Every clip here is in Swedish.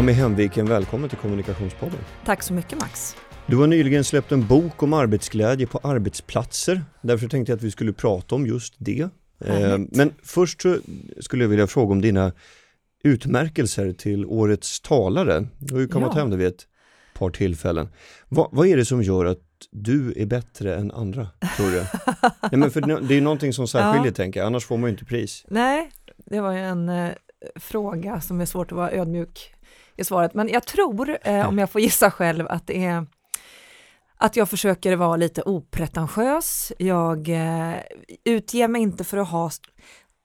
Ami Hemviken, välkommen till Kommunikationspodden. Tack så mycket Max. Du har nyligen släppt en bok om arbetsglädje på arbetsplatser. Därför tänkte jag att vi skulle prata om just det. Eh, Härligt. Men först så skulle jag vilja fråga om dina utmärkelser till Årets talare. Du har ju kommit Ja. hem det vid ett par tillfällen. Vad, vad är det som gör att du är bättre än andra, tror du? Nej, men för det är ju någonting som särskiljer, Ja. tänker jag. Annars får man ju inte pris. Nej, det var ju en eh, fråga som är svårt att vara ödmjuk i svaret, men jag tror, eh, om jag får gissa själv, att det är att jag försöker vara lite opretentiös. Jag eh, utger mig inte för att ha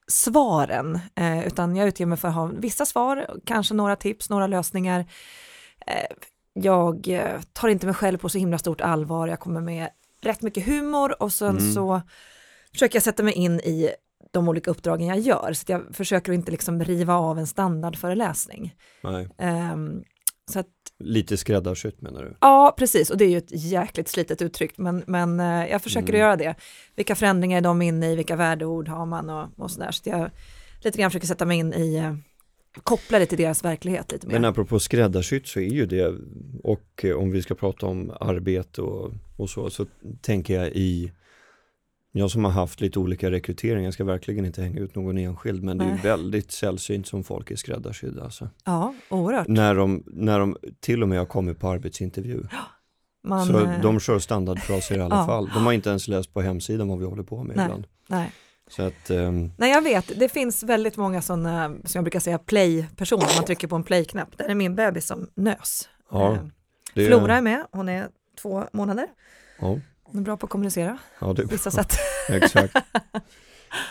svaren, eh, utan jag utger mig för att ha vissa svar, kanske några tips, några lösningar. Eh, jag eh, tar inte mig själv på så himla stort allvar, jag kommer med rätt mycket humor och sen Mm. så försöker jag sätta mig in i de olika uppdragen jag gör, så jag försöker inte liksom riva av en standardföreläsning. Nej. Ehm, så att, Lite skräddarsytt menar du? ja, precis, och det är ju ett jäkligt slitet uttryck, men, men eh, jag försöker Mm. göra det. Vilka förändringar är de inne i, vilka värdeord har man och, och sådär. Så jag lite grann försöker sätta mig in i, eh, koppla det till deras verklighet lite mer. Men apropå skräddarsytt så är ju det, och eh, om vi ska prata om arbete och, och så, så tänker jag i jag som har haft lite olika rekryteringar, ska verkligen inte hänga ut någon enskild, men det är Nej. väldigt sällsynt som folk är skräddarsydda. Alltså. Ja, oerhört. När, de, när de till och med har kommit på arbetsintervju. Man, så eh, de kör standardfraser i alla Ja. fall. De har inte ens läst på hemsidan vad vi håller på med Nej. ibland. nej. Så att, ehm, nej, jag vet, det finns väldigt många sådana, som jag brukar säga, play-personer, man trycker på en play-knapp. Där är min bebis som nös. ja, Eh, det, Flora är med, hon är två månader. Ja, Hon är bra på att kommunicera ja, det, på vissa sätt. Exakt.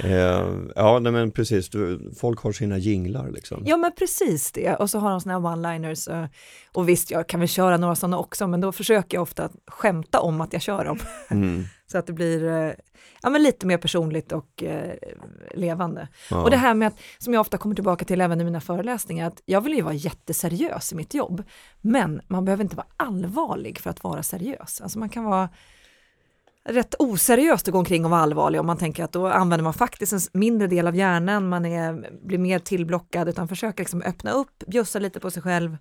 eh, ja, nej, men precis. Du, folk har sina jinglar liksom. Ja men precis det, och så har de såna här one-liners eh, och visst jag kan väl köra några sådana också men då försöker jag ofta skämta om att jag kör dem Mm, så att det blir eh, ja, men lite mer personligt och eh, levande. ja. Och det här med att, som jag ofta kommer tillbaka till även i mina föreläsningar, att jag vill ju vara jätteseriös i mitt jobb, men man behöver inte vara allvarlig för att vara seriös. Alltså man kan vara rätt oseriöst att gå omkring och vara allvarlig om man tänker att då använder man faktiskt en mindre del av hjärnan, man är, blir mer tillblockad utan försöker liksom öppna upp, bjussa lite på sig själv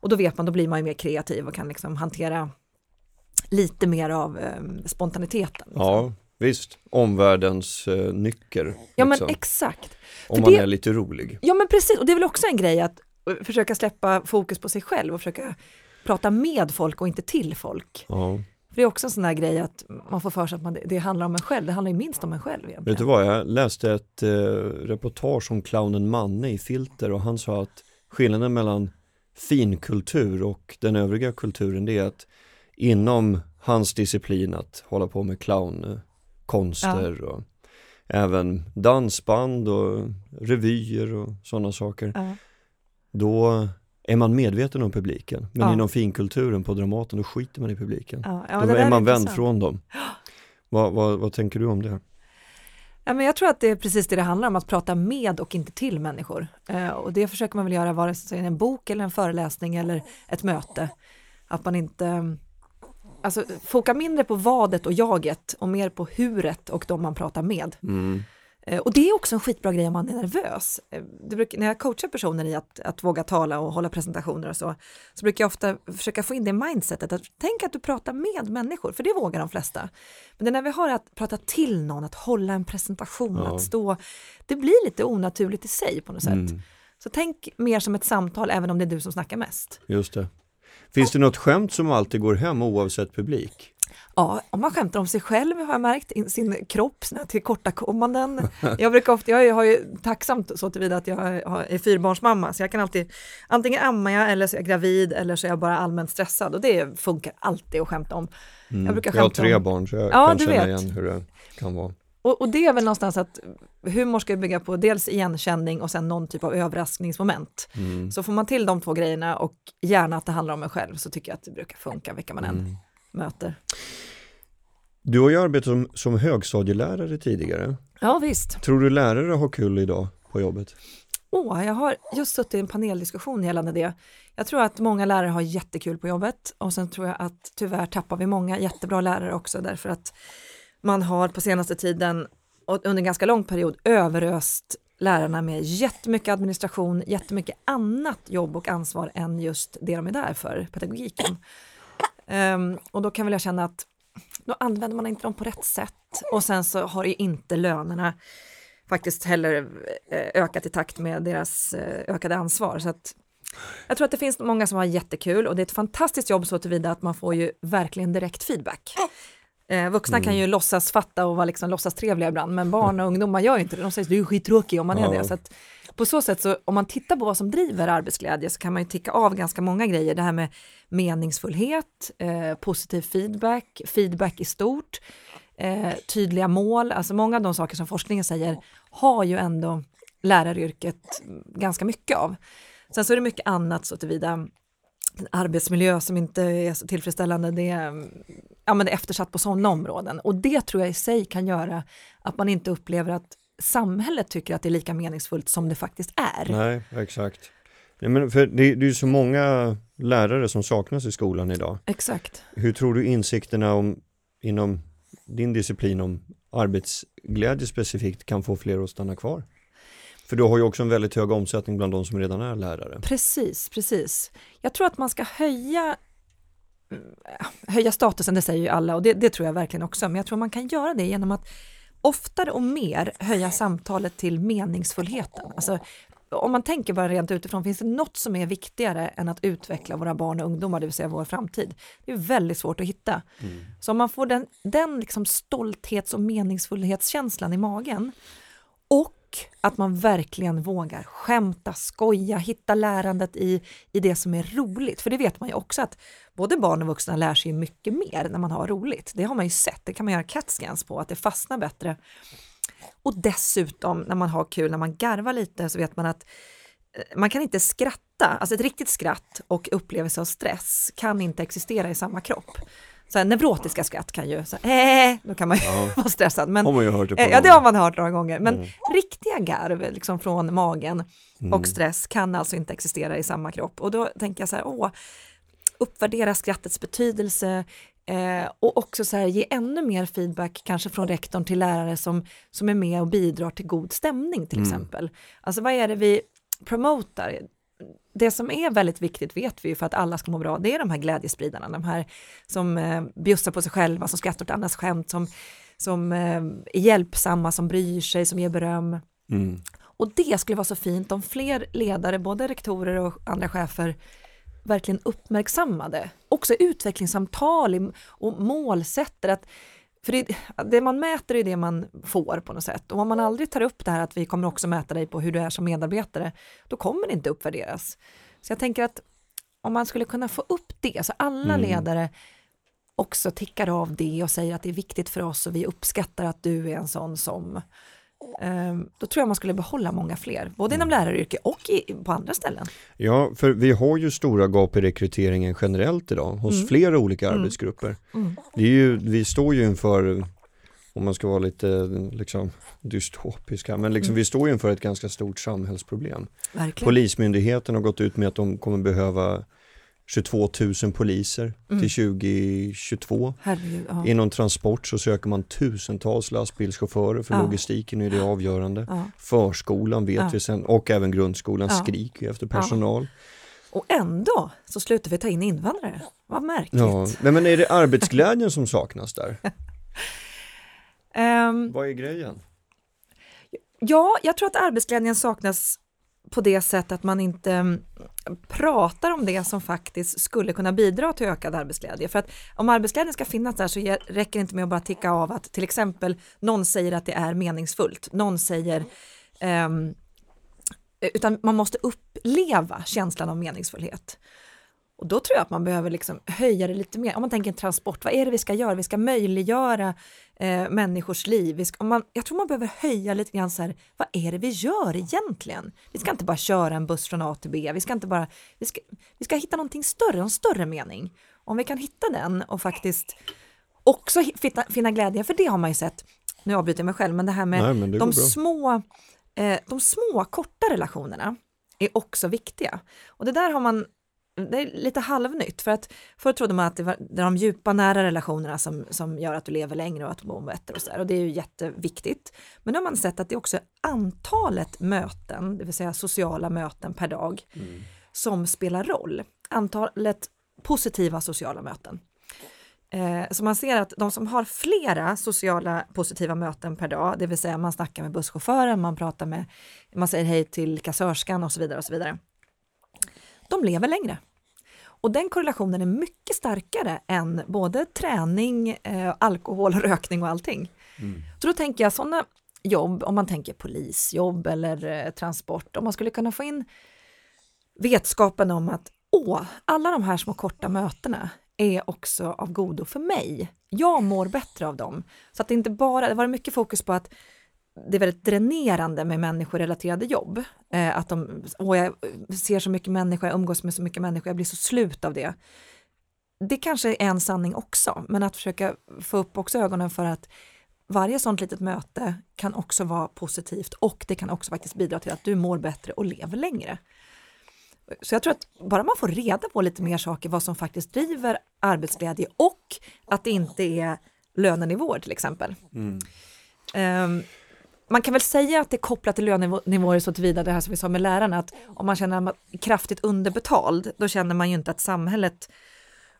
och då vet man, då blir man ju mer kreativ och kan liksom hantera lite mer av eh, spontaniteten. Liksom. ja, visst. Omvärldens eh, nycker. ja men liksom. exakt. Om för man det- är lite rolig. Ja men precis, och det är väl också en grej att eh, försöka släppa fokus på sig själv och försöka prata med folk och inte till folk. Ja. För det är också en sån där grej att man får för sig att man, det handlar om en själv, det handlar ju minst om en själv egentligen. Vet du vad, jag läste ett eh, reportage om clownen Manne i Filter och han sa att skillnaden mellan finkultur och den övriga kulturen det är att inom hans disciplin att hålla på med clownkonster och även dansband och revyer och sådana saker. Ja. Då är man medveten om publiken. Men Ja. inom finkulturen på Dramaten då skiter man i publiken. Ja, ja, då är man vänd intressant. från dem. Vad, vad, vad tänker du om det? Ja, men jag tror att det är precis det det handlar om, att prata med och inte till människor. Eh, och det försöker man väl göra vare sig en bok eller en föreläsning eller ett möte. Att man inte, alltså foka mindre på vadet och jaget och mer på huret och de man pratar med. Mm. Eh, Och det är också en skitbra grej om man är nervös. Eh, brukar, när jag coachar personer i att, att våga tala och hålla presentationer och så, så brukar jag ofta försöka få in det mindsetet att tänk att du pratar med människor, för det vågar de flesta. Men det är när vi har att prata till någon, att hålla en presentation, Ja. att stå, det blir lite onaturligt i sig på något sätt. Mm. Så tänk mer som ett samtal, även om det är du som snackar mest. Just det. Finns det något skämt som alltid går hem oavsett publik? Ja, om man skämtar om sig själv har jag märkt, sin kropp, sina tillkortakommanden. Jag brukar ofta, jag har ju tacksamt så tillvida att jag är fyrbarnsmamma, så jag kan alltid, antingen amma jag eller så är jag gravid eller så är jag bara allmänt stressad och det funkar alltid att skämta om. Mm. Jag, brukar jag har tre om, barn så jag ja, kan känna igen hur det kan vara. Och, och, det är väl någonstans att humor ska bygga på dels igenkänning och sen någon typ av överraskningsmoment. Mm. Så får man till de två grejerna och gärna att det handlar om en själv så tycker jag att det brukar funka vilka man än mm. Möter. Du har ju arbetat som, som högstadielärare tidigare. Ja visst. Tror du lärare har kul idag på jobbet? Oh, jag har just suttit i en paneldiskussion gällande det. Jag tror att många lärare har jättekul på jobbet och sen tror jag att tyvärr tappar vi många jättebra lärare också därför att man har på senaste tiden och under en ganska lång period överöst lärarna med jättemycket administration, jättemycket annat jobb och ansvar än just det de är där för, pedagogiken. Um, och då kan väl jag känna att då använder man inte dem på rätt sätt och sen så har ju inte lönerna faktiskt heller eh, ökat i takt med deras eh, ökade ansvar. Så att jag tror att det finns många som har jättekul och det är ett fantastiskt jobb så tillvida att man får ju verkligen direkt feedback. Eh, vuxna mm. kan ju låtsas fatta och vara liksom låtsas trevliga ibland, men barn och ungdomar gör inte det. De säger att du är skittråkig om man ja. är det. Så att, på så sätt, så, om man tittar på vad som driver arbetsglädje så kan man ju ticka av ganska många grejer. Det här med meningsfullhet, eh, positiv feedback, feedback i stort, eh, tydliga mål. Alltså många av de saker som forskningen säger har ju ändå läraryrket ganska mycket av. Sen så är det mycket annat så tillvida arbetsmiljö som inte är så tillfredsställande, det är, ja, men det är eftersatt på sådana områden. Och det tror jag i sig kan göra att man inte upplever att samhället tycker att det är lika meningsfullt som det faktiskt är. Nej, exakt. Ja, men för det, det är så många lärare som saknas i skolan idag. Exakt. Hur tror du insikterna om, inom din disciplin om arbetsglädje specifikt kan få fler att stanna kvar? För du har ju också en väldigt hög omsättning bland de som redan är lärare. Precis, precis. Jag tror att man ska höja höja statusen, det säger ju alla och det, det, tror jag verkligen också, men jag tror man kan göra det genom att oftare och mer höja samtalet till meningsfullheten. Alltså, om man tänker bara rent utifrån, finns det något som är viktigare än att utveckla våra barn och ungdomar, det vill säga vår framtid? Det är väldigt svårt att hitta. Mm. Så om man får den, den liksom stolthets och meningsfullhetskänslan i magen och att man verkligen vågar skämta, skoja, hitta lärandet i, i det som är roligt. För det vet man ju också att både barn och vuxna lär sig mycket mer när man har roligt. Det har man ju sett, det kan man göra catscans på, att det fastnar bättre. Och dessutom när man har kul, när man garvar lite så vet man att eh, man kan inte skratta, alltså ett riktigt skratt och upplevelse av stress kan inte existera i samma kropp så här, neurotiska skratt kan ju, så här, äh, då kan man ju ja. vara stressad. Men, har man ju hört det på ja, det har man hört några gånger. Men mm. riktiga garv liksom från magen mm. och stress kan alltså inte existera i samma kropp. Och då tänker jag så här, åh, uppvärdera skrattets betydelse, Eh, och också så här, ge ännu mer feedback kanske från rektorn till lärare som, som är med och bidrar till god stämning till mm. exempel. Alltså vad är det vi promotar? Det som är väldigt viktigt vet vi ju för att alla ska må bra, det är de här glädjespridarna, de här som eh, bjussar på sig själva, som skrattar åt andras skämt, som, som eh, är hjälpsamma, som bryr sig, som ger beröm. Mm. Och det skulle vara så fint om fler ledare, både rektorer och andra chefer, verkligen uppmärksammade, också utvecklingssamtal och målsätter att för det, det, man mäter är det man får på något sätt. Och om man aldrig tar upp det här att vi kommer också mäta dig på hur du är som medarbetare, då kommer det inte uppvärderas. Så jag tänker att om man skulle kunna få upp det, så alla mm. ledare också tickar av det och säger att det är viktigt för oss och vi uppskattar att du är en sån som då tror jag man skulle behålla många fler, både inom mm. läraryrket och i, på andra ställen. Ja, för vi har ju stora gap i rekryteringen generellt idag hos mm. flera olika mm. arbetsgrupper. Mm. Det är ju, vi står ju inför, om man ska vara lite liksom, dystopiska, men liksom, mm. vi står ju inför ett ganska stort samhällsproblem. Verkligen. Polismyndigheten har gått ut med att de kommer behöva 22 000 poliser mm. till 2022. Herregud, ja. Inom transport så söker man tusentals lastbilschaufförer för ja. logistiken är det avgörande. Ja. Förskolan vet vi sen och även grundskolan skriker efter personal. Och ändå så slutar vi ta in invandrare. Vad märkligt. Ja. men är det arbetsglädjen som saknas där? um, Vad är grejen? Ja, jag tror att arbetsglädjen saknas på det sättet att man inte mm, pratar om det som faktiskt skulle kunna bidra till ökad arbetsglädje. För att om arbetsglädjen ska finnas där så räcker det inte med att bara ticka av att till exempel någon säger att det är meningsfullt, någon säger um, utan man måste uppleva känslan av meningsfullhet. Och då tror jag att man behöver liksom höja det lite mer. Om man tänker transport, vad är det vi ska göra? Vi ska möjliggöra eh, människors liv. Vi ska, man, jag tror man behöver höja lite grann så här, vad är det vi gör egentligen? Vi ska inte bara köra en buss från A till B, vi ska inte bara, vi ska, vi ska hitta någonting större, en större mening. Om vi kan hitta den och faktiskt också finna, finna glädje, för det har man ju sett, nu avbryter jag mig själv, men det här med Nej, det de små, eh, de små korta relationerna är också viktiga. Och det där har man det är lite halvnytt för att förr trodde man att det var, de djupa nära relationerna som, som gör att du lever längre och att du mår bättre och så där. och det är ju jätteviktigt. Men nu har man sett att det är också antalet möten, det vill säga sociala möten per dag, mm. som spelar roll. Antalet positiva sociala möten. Eh, så man ser att de som har flera sociala positiva möten per dag, det vill säga man snackar med busschauffören, man pratar med, man säger hej till kassörskan och så vidare och så vidare de lever längre. Och den korrelationen är mycket starkare än både träning, eh, alkohol, rökning och allting. Mm. Så då tänker jag sådana jobb, om man tänker polisjobb eller eh, transport, om man skulle kunna få in vetskapen om att åh, alla de här små korta mötena är också av godo för mig. Jag mår bättre av dem. Så att det inte bara, det var mycket fokus på att det är väldigt dränerande med människorelaterade jobb. Eh, att de, åh, jag ser så mycket människor, jag umgås med så mycket människor, jag blir så slut av det. Det kanske är en sanning också, men att försöka få upp också ögonen för att varje sånt litet möte kan också vara positivt och det kan också faktiskt bidra till att du mår bättre och lever längre. Så jag tror att bara man får reda på lite mer saker, vad som faktiskt driver arbetsglädje och att det inte är lönenivåer till exempel. Mm. Um, man kan väl säga att det är kopplat till lönenivåer så tillvida det här som vi sa med lärarna, att om man känner är kraftigt underbetald, då känner man ju inte att samhället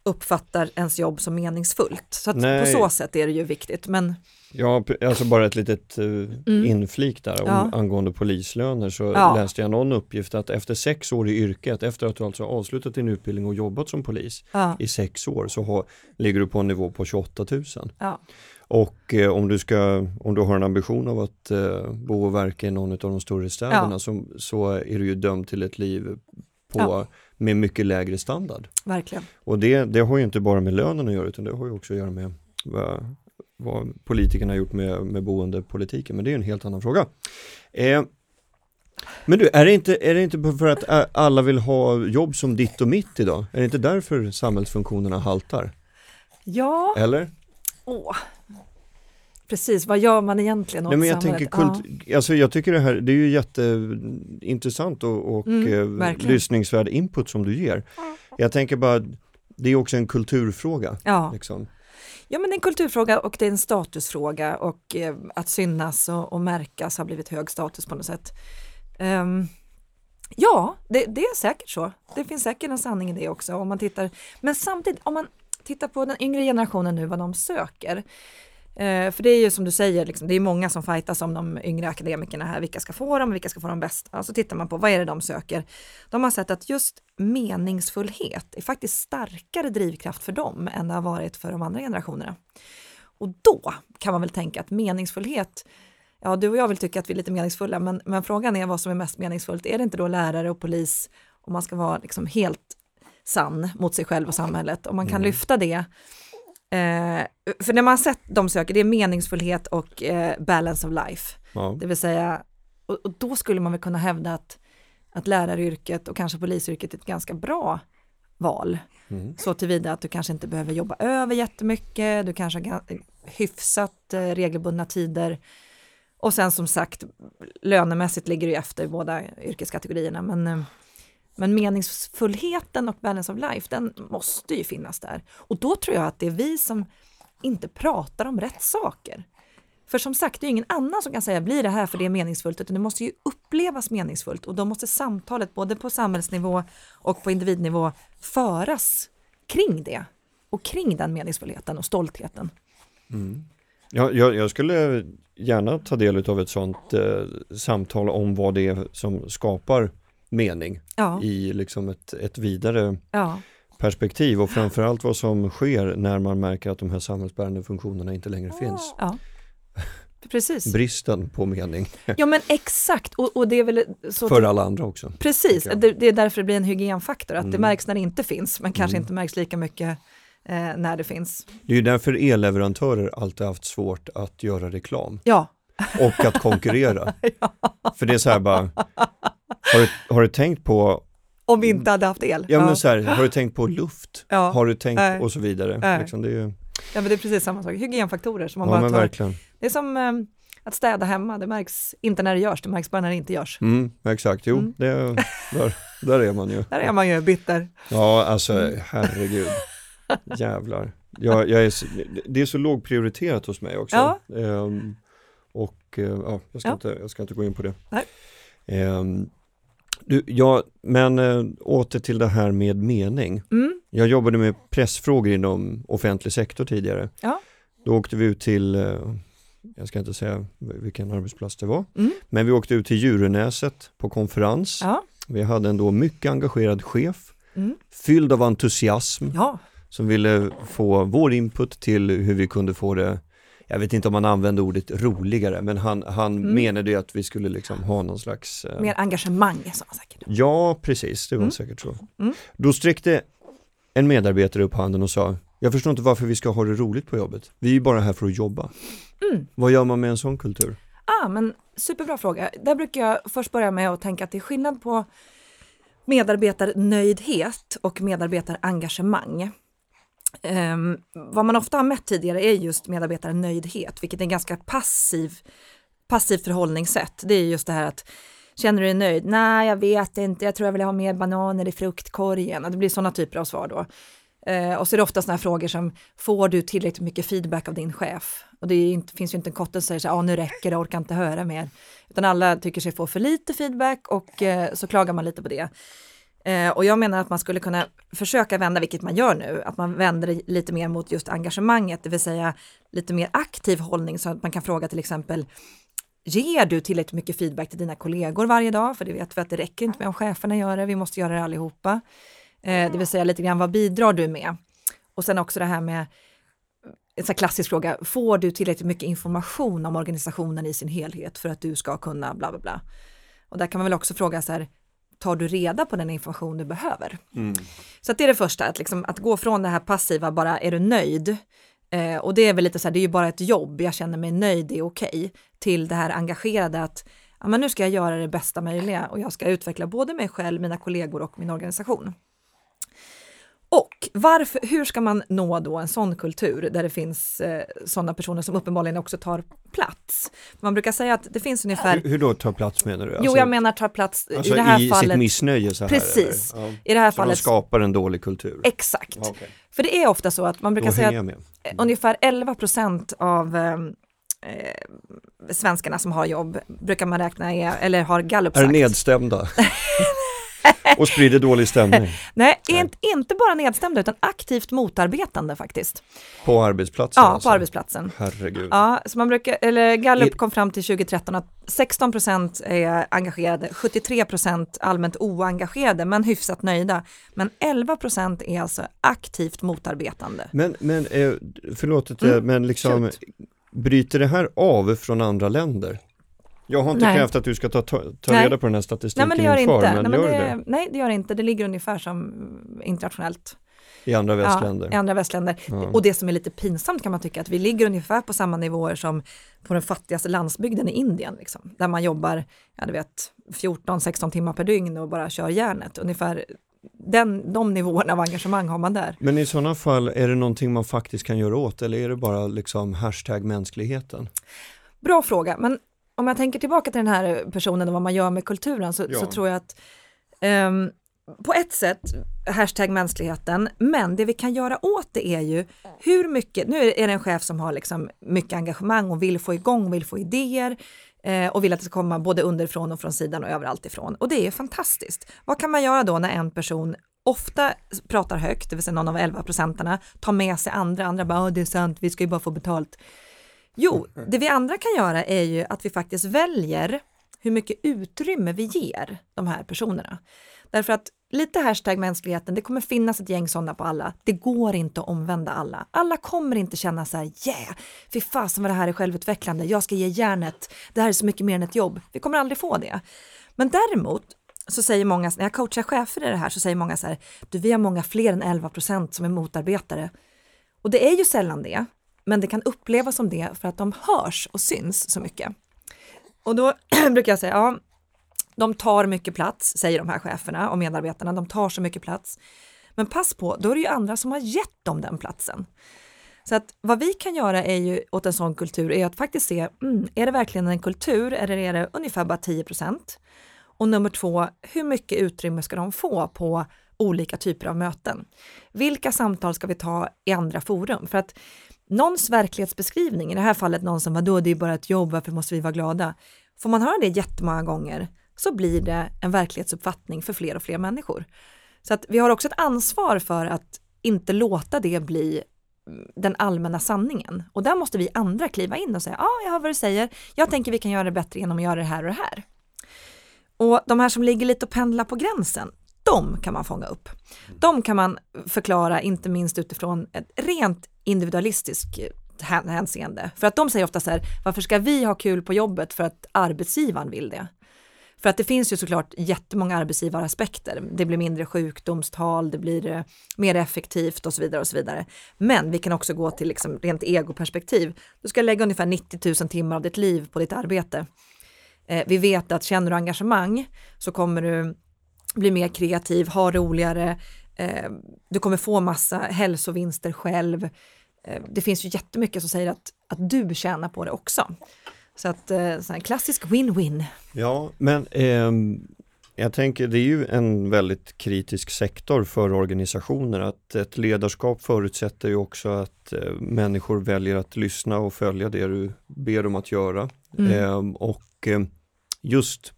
uppfattar ens jobb som meningsfullt. Så på så sätt är det ju viktigt. Men... Ja, alltså bara ett litet uh, mm. inflik där om, ja. angående polislöner så ja. läste jag någon uppgift att efter sex år i yrket, efter att du alltså avslutat din utbildning och jobbat som polis ja. i sex år så har, ligger du på en nivå på 28 000. Och eh, om, du ska, om du har en ambition av att eh, bo och verka i någon av de större städerna ja. så, så, är du ju dömd till ett liv på, ja. med mycket lägre standard. Verkligen. Och det, det har ju inte bara med lönen att göra utan det har ju också att göra med vad, vad politikerna har gjort med, med boendepolitiken. Men det är en helt annan fråga. Eh, men du, är det, inte, är det inte för att alla vill ha jobb som ditt och mitt idag? Är det inte därför samhällsfunktionerna haltar? Ja. Eller? Åh, Precis, vad gör man egentligen åt Nej, men jag samhället? Tänker kult, ja. alltså jag tycker det här, det är ju jätteintressant och, och mm, eh, lyssningsvärd input som du ger. Jag tänker bara, det är också en kulturfråga. Ja. Liksom. Ja men det är en kulturfråga och det är en statusfråga och eh, att synas och, och, märkas har blivit hög status på något sätt. Um, ja, det, det, är säkert så. Det finns säkert en sanning i det också om man tittar. Men samtidigt, om man Titta på den yngre generationen nu, vad de söker. Eh, för det är ju som du säger, liksom, det är många som fightas om de yngre akademikerna här, vilka ska få dem, vilka ska få de bästa. Så tittar man på vad är det de söker. De har sett att just meningsfullhet är faktiskt starkare drivkraft för dem än det har varit för de andra generationerna. Och då kan man väl tänka att meningsfullhet, ja du och jag vill tycka att vi är lite meningsfulla, men, men frågan är vad som är mest meningsfullt. Är det inte då lärare och polis, om man ska vara liksom helt sann mot sig själv och samhället, om man kan mm. lyfta det Eh, för när man har sett de söker, det är meningsfullhet och eh, balance of life. Ja. Det vill säga, och, och, då skulle man väl kunna hävda att, att läraryrket och kanske polisyrket är ett ganska bra val. Mm. Så tillvida att du kanske inte behöver jobba över jättemycket, du kanske har hyfsat eh, regelbundna tider. Och sen som sagt, lönemässigt ligger det efter båda yrkeskategorierna, men eh, men meningsfullheten och balance of life, den måste ju finnas där. Och då tror jag att det är vi som inte pratar om rätt saker. För som sagt, det är ingen annan som kan säga blir det här för det är meningsfullt, utan det måste ju upplevas meningsfullt och då måste samtalet både på samhällsnivå och på individnivå föras kring det och kring den meningsfullheten och stoltheten. Mm. Ja, jag, jag skulle gärna ta del av ett sånt eh, samtal om vad det är som skapar mening Ja, i liksom ett, ett vidare ja, perspektiv och framförallt vad som sker när man märker att de här samhällsbärande funktionerna inte längre finns. ja. Precis. Bristen på mening Ja men exakt, och, och det är väl så för alla andra också. Precis, det, det är därför det blir en hygienfaktor, att det Mm. märks när det inte finns, men kanske Mm. inte märks lika mycket eh, när det finns. Det är ju därför elleverantörer alltid haft svårt att göra reklam Ja, och att konkurrera. För det är så här bara, har du, har du tänkt på, om vi inte hade haft el. ja, men så här, har du tänkt på luft? Ja. Har du tänkt Nej. och så vidare. Nej. Liksom det är ju, ja, men det är precis samma sak, hygienfaktorer som man ja bara tar. verkligen. Det är som eh, att städa hemma, det märks inte när det görs, det märks bara när det inte görs. Mm, exakt, jo, Mm. det, där, där är man ju. Där är man ju bitter. Ja, alltså herregud. Jävlar. Jag, jag är, så- det är så lågprioriterat hos mig också. Ja. Ehm, och eh, ja, jag, ska Ja. Inte, jag ska inte gå in på det. Nej. Ehm, du, ja, men äh, åter till det här med mening. Mm, Jag jobbade med pressfrågor inom offentlig sektor tidigare. Ja. Då åkte vi ut till, eh, jag ska inte säga vilken arbetsplats det var, mm, men vi åkte ut till Djurönäset på konferens. ja, Vi hade en då mycket engagerad chef, mm, fylld av entusiasm, ja, som ville få vår input till hur vi kunde få det, jag vet inte om han använde ordet roligare, men han, han Mm. menade ju att vi skulle liksom ha någon slags eh, mer engagemang sa han säkert. Ja, precis, det var Mm. säkert så. Mm. Då sträckte en medarbetare upp handen och sa, jag förstår inte varför vi ska ha det roligt på jobbet. Vi är ju bara här för att jobba. Mm. Vad gör man med en sån kultur? Ah, men superbra fråga. Där brukar jag först börja med att tänka att det är skillnad på medarbetarnöjdhet och medarbetarengagemang. Um, vad man ofta har mätt tidigare är just medarbetarnöjdhet, vilket är en ganska passiv, passivt förhållningssätt. Det är just det här att känner du dig nöjd? Nej, jag vet inte. Jag tror jag vill ha mer bananer i fruktkorgen. Och det blir sådana typer av svar då. Uh, och så är det ofta sådana här frågor som, får du tillräckligt mycket feedback av din chef? Och det inte, finns ju inte en kotte som säger så här, ah, nu räcker det, jag orkar inte höra mer. Utan alla tycker sig få för lite feedback och uh, så klagar man lite på det. Eh, och jag menar att man skulle kunna försöka vända, vilket man gör nu, att man vänder det lite mer mot just engagemanget, det vill säga lite mer aktiv hållning så att man kan fråga till exempel, ger du tillräckligt mycket feedback till dina kollegor varje dag? För det vet vi att det räcker inte med om cheferna gör det, vi måste göra det allihopa. Eh, det vill säga lite grann, vad bidrar du med? Och sen också det här med, en sån här klassisk fråga, får du tillräckligt mycket information om organisationen i sin helhet för att du ska kunna bla bla bla? Och där kan man väl också fråga så här, tar du reda på den information du behöver? Så att det är det första, att, liksom, att gå från det här passiva, bara är du nöjd? Eh, och det är väl lite så här, det är ju bara ett jobb, jag känner mig nöjd, det är okej, till det här engagerade att ja, men nu ska jag göra det bästa möjliga och jag ska utveckla både mig själv, mina kollegor och min organisation. Och varför, hur ska man nå då en sån kultur där det finns eh, sådana personer som uppenbarligen också tar plats? Man brukar säga att det finns ungefär, Hur, hur då tar plats menar du? jo jag menar tar plats alltså i det här i fallet, sitt missnöje så här? Precis. Ja. i det här Så de fallet, skapar en dålig kultur? exakt. Ja, okej. För det är ofta så att man brukar säga att. Eh, ungefär 11 procent av eh, eh, svenskarna som har jobb brukar man räkna är, eller har Gallup Är sagt. nedstämda och sprider dålig stämning Nej. Inte, inte bara nedstämda utan aktivt motarbetande faktiskt. på arbetsplatsen? Ja, alltså. på arbetsplatsen. Herregud. Ja, så man brukar, eller Gallup kom fram till 2013 att 16 procent är engagerade, 73 procent allmänt oengagerade men hyfsat nöjda. Men 11 procent är alltså aktivt motarbetande. Men, men eh, förlåt, Mm, men liksom shoot. bryter det här av från andra länder? Jag har inte Nej. krävt att du ska ta, ta, ta Nej. reda på den här Nej statistiken men det gör inför, inte. men Nej, men gör det, det, nej, det gör det inte. Det ligger ungefär som internationellt. i andra västländer? Ja, i andra västländer. Ja. Och det som är lite pinsamt kan man tycka, att vi ligger ungefär på samma nivåer som på den fattigaste landsbygden i Indien, liksom, där man jobbar, ja du vet, 14-16 timmar per dygn och bara kör järnet. Ungefär den, de nivåerna av engagemang har man där. Men i sådana fall, är det någonting man faktiskt kan göra åt eller är det bara liksom hashtag mänskligheten? Bra fråga, men om jag tänker tillbaka till den här personen och vad man gör med kulturen så, Ja. så tror jag att ehm, på ett sätt, hashtag mänskligheten, men det vi kan göra åt det är ju hur mycket, nu är det en chef som har liksom mycket engagemang och vill få igång, vill få idéer eh, och vill att det ska komma både underifrån och från sidan och överallt ifrån. Och det är fantastiskt. Vad kan man göra då när en person ofta pratar högt, det vill säga någon av 11 procenterna, tar med sig andra, andra bara, "Ja, det är sant, vi ska ju bara få betalt. Jo, det vi andra kan göra är ju att vi faktiskt väljer hur mycket utrymme vi ger de här personerna. Därför att lite hashtag mänskligheten, det kommer finnas ett gäng sådana på alla. Det går inte att omvända alla. Alla kommer inte känna så här, yeah, fy fasen vad det här är självutvecklande, jag ska ge järnet, det här är så mycket mer än ett jobb. Vi kommer aldrig få det. Men däremot så säger många, när jag coachar chefer i det här, så säger många så här, du vi har många fler än 11 procent som är motarbetare. Och det är ju sällan det, men det kan upplevas som det för att de hörs och syns så mycket. Och då brukar jag säga, ja, de tar mycket plats, säger de här cheferna och medarbetarna, de tar så mycket plats. Men pass på, då är det ju andra som har gett dem den platsen. Så att vad vi kan göra är ju åt en sån kultur är att faktiskt se, mm, är det verkligen en kultur eller är det ungefär bara 10? Och nummer två, hur mycket utrymme ska de få på olika typer av möten? Vilka samtal ska vi ta i andra forum? För att någons verklighetsbeskrivning, i det här fallet någon som, vadå, det är bara ett jobb, varför måste vi vara glada? Får man höra det jättemånga gånger så blir det en verklighetsuppfattning för fler och fler människor. Så att vi har också ett ansvar för att inte låta det bli mm, den allmänna sanningen. Och där måste vi andra kliva in och säga, ja, ah, jag hör vad du säger, jag tänker vi kan göra det bättre genom att göra det här och det här. Och de här som ligger lite och pendlar på gränsen, de kan man fånga upp. De kan man förklara, inte minst utifrån ett rent individualistiskt eh, hänseende. För att de säger ofta så här, varför ska vi ha kul på jobbet för att arbetsgivaren vill det? För att det finns ju såklart jättemånga arbetsgivaraspekter. Det blir mindre sjukdomstal, det blir eh, mer effektivt och så vidare och så vidare. Men vi kan också gå till liksom rent egoperspektiv. Du ska lägga ungefär 90 000 timmar av ditt liv på ditt arbete. Eh, vi vet att känner du engagemang så kommer du bli mer kreativ, ha roligare, eh, du kommer få massa hälsovinster själv det finns ju jättemycket som säger att, att du tjänar på det också. Så att eh, så klassisk win-win. Ja, men eh, jag tänker det är ju en väldigt kritisk sektor för organisationer att ett ledarskap förutsätter ju också att eh, människor väljer att lyssna och följa det du ber dem att göra. Mm. Eh, och eh, just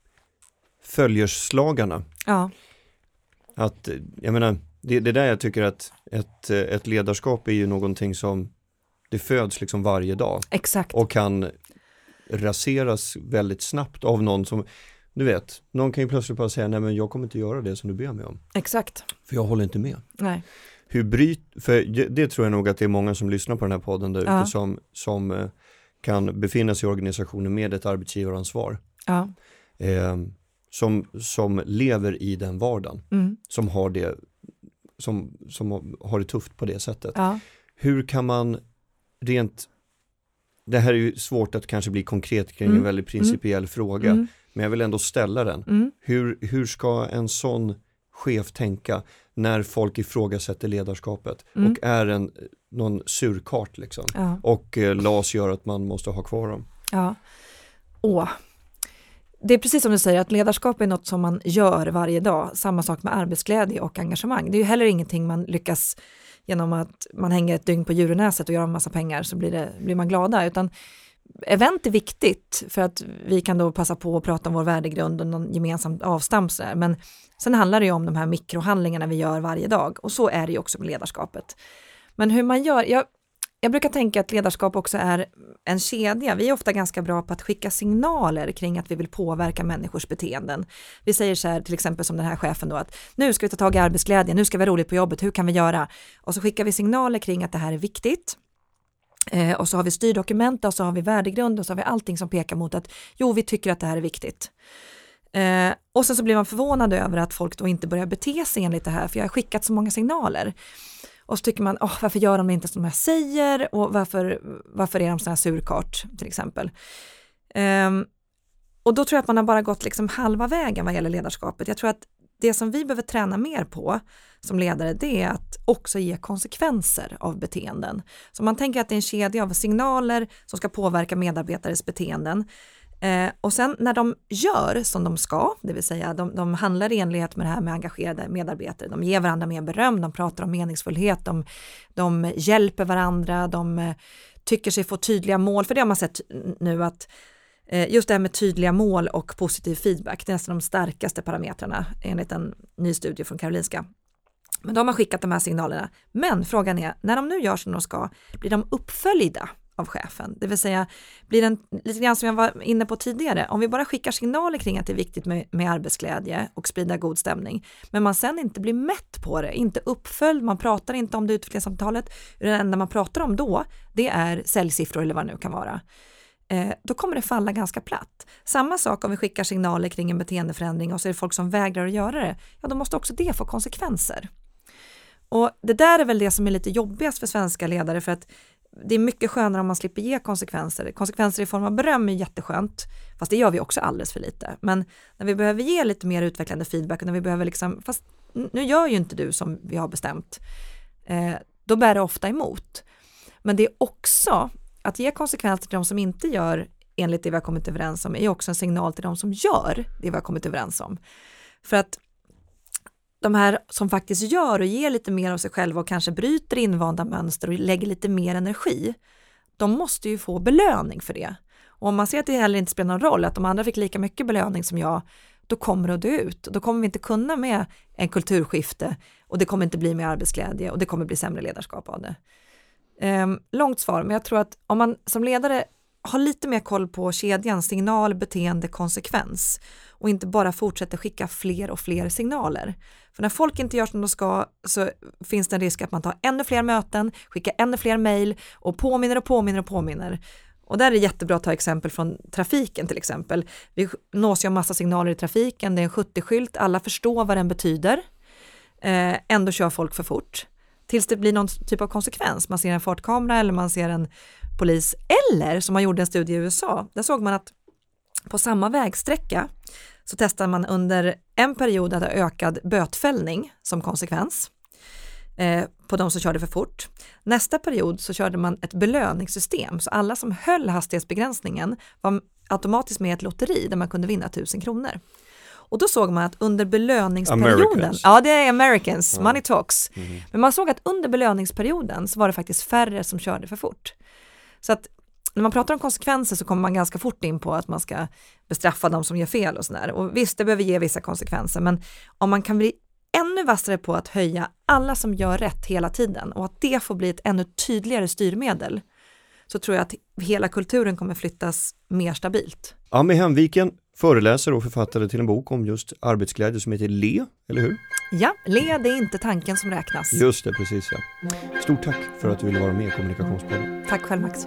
följerslagarna. Ja. Att, jag menar, det, det där jag tycker att ett, ett ledarskap är ju någonting som det föds liksom varje dag. Exakt. Och kan raseras väldigt snabbt av någon som, du vet, någon kan ju plötsligt bara säga nej men jag kommer inte göra det som du ber mig om. Exakt. För jag håller inte med. Nej. Hur bryt, för det tror jag nog att det är många som lyssnar på den här podden där ute ja. som, som eh, kan befinna sig i organisationer med ett arbetsgivaransvar. Ja. Eh, som, som lever i den vardagen, mm. som har det som, som har det tufft på det sättet. Ja. Hur kan man rent det här är ju svårt att kanske bli konkret kring mm. en väldigt principiell mm. fråga, mm. men jag vill ändå ställa den. Mm. Hur, hur ska en sån chef tänka när folk ifrågasätter ledarskapet mm. och är en, någon surkart liksom. Ja. Och eh, LAS gör att man måste ha kvar dem. Ja, åh. Det är precis som du säger att ledarskap är något som man gör varje dag. Samma sak med arbetsglädje och engagemang. Det är ju heller ingenting man lyckas genom att man hänger ett dygn på djurnäset och gör en massa pengar så blir, det, blir man glada, utan event är viktigt för att vi kan då passa på att prata om vår värdegrund och någon gemensam avstamp där. men sen handlar det ju om de här mikrohandlingarna vi gör varje dag och så är det ju också med ledarskapet. Men hur man gör, jag, jag brukar tänka att ledarskap också är en kedja. Vi är ofta ganska bra på att skicka signaler kring att vi vill påverka människors beteenden. Vi säger så här, till exempel som den här chefen då, att nu ska vi ta tag i arbetsglädjen, nu ska vi ha roligt på jobbet, hur kan vi göra? Och så skickar vi signaler kring att det här är viktigt. Eh, och så har vi styrdokument och så har vi värdegrund och så har vi allting som pekar mot att jo, vi tycker att det här är viktigt. Eh, och sen så blir man förvånad över att folk då inte börjar bete sig enligt det här, för jag har skickat så många signaler. Och så tycker man, oh, varför gör de inte som jag säger och varför, varför är de sådana här surkart till exempel. Um, och då tror jag att man har bara gått liksom halva vägen vad gäller ledarskapet. Jag tror att det som vi behöver träna mer på som ledare, det är att också ge konsekvenser av beteenden. Så man tänker att det är en kedja av signaler som ska påverka medarbetares beteenden. Eh, och sen när de gör som de ska, det vill säga de, de handlar i enlighet med det här med engagerade medarbetare, de ger varandra mer beröm, de pratar om meningsfullhet, de, de hjälper varandra, de eh, tycker sig få tydliga mål, för det har man sett nu att eh, just det här med tydliga mål och positiv feedback, det är nästan de starkaste parametrarna enligt en ny studie från Karolinska. Men då har man skickat de här signalerna. Men frågan är, när de nu gör som de ska, blir de uppföljda av chefen. Det vill säga, blir den, lite grann som jag var inne på tidigare, om vi bara skickar signaler kring att det är viktigt med, med arbetsglädje och sprida god stämning, men man sen inte blir mätt på det, inte uppföljd, man pratar inte om det utvecklingssamtalet, det enda man pratar om då, det är säljsiffror eller vad det nu kan vara eh, då kommer det falla ganska platt. Samma sak om vi skickar signaler kring en beteendeförändring och så är det folk som vägrar att göra det, ja då måste också det få konsekvenser. Och det där är väl det som är lite jobbigast för svenska ledare för att det är mycket skönare om man slipper ge konsekvenser. Konsekvenser i form av beröm är jätteskönt, fast det gör vi också alldeles för lite. Men när vi behöver ge lite mer utvecklande feedback och när vi behöver liksom, fast nu gör ju inte du som vi har bestämt, eh, då bär det ofta emot. Men det är också att ge konsekvenser till de som inte gör enligt det vi har kommit överens om är också en signal till de som gör det vi har kommit överens om. För att de här som faktiskt gör och ger lite mer av sig själva och kanske bryter invanda mönster och lägger lite mer energi, de måste ju få belöning för det. Och om man ser att det heller inte spelar någon roll, att de andra fick lika mycket belöning som jag, då kommer det att dö ut. Då kommer vi inte kunna med en kulturskifte och det kommer inte bli mer arbetsglädje och det kommer bli sämre ledarskap av det. Um, långt svar, men jag tror att om man som ledare ha lite mer koll på kedjan signal, beteende, konsekvens och inte bara fortsätta skicka fler och fler signaler. För när folk inte gör som de ska så finns det en risk att man tar ännu fler möten, skickar ännu fler mejl och påminner och påminner och påminner. Och där är det jättebra att ta exempel från trafiken till exempel. Vi nås ju av massa signaler i trafiken, det är en 70-skylt, alla förstår vad den betyder. Eh, ändå kör folk för fort tills det blir någon typ av konsekvens. Man ser en fartkamera eller man ser en polis. Eller som man gjorde en studie i USA, där såg man att på samma vägsträcka så testade man under en period att ha ökad bötfällning som konsekvens eh, på de som körde för fort. Nästa period så körde man ett belöningssystem, så alla som höll hastighetsbegränsningen var automatiskt med i ett lotteri där man kunde vinna 1000 kronor. Och då såg man att under belöningsperioden, Americans. ja det är Americans, Ja. money talks, Mhm. men man såg att under belöningsperioden så var det faktiskt färre som körde för fort. Så att när man pratar om konsekvenser så kommer man ganska fort in på att man ska bestraffa de som gör fel och sådär. Och visst, det behöver ge vissa konsekvenser, men om man kan bli ännu vassare på att höja alla som gör rätt hela tiden och att det får bli ett ännu tydligare styrmedel, så tror jag att hela kulturen kommer flyttas mer stabilt. Ami Hemviken, föreläsare och författare till en bok om just arbetsglädje som heter Le, eller hur? Ja, le, det är inte tanken som räknas. Just det, precis ja. Stort tack för att du ville vara med i Kommunikationspodden. Tack själv Max.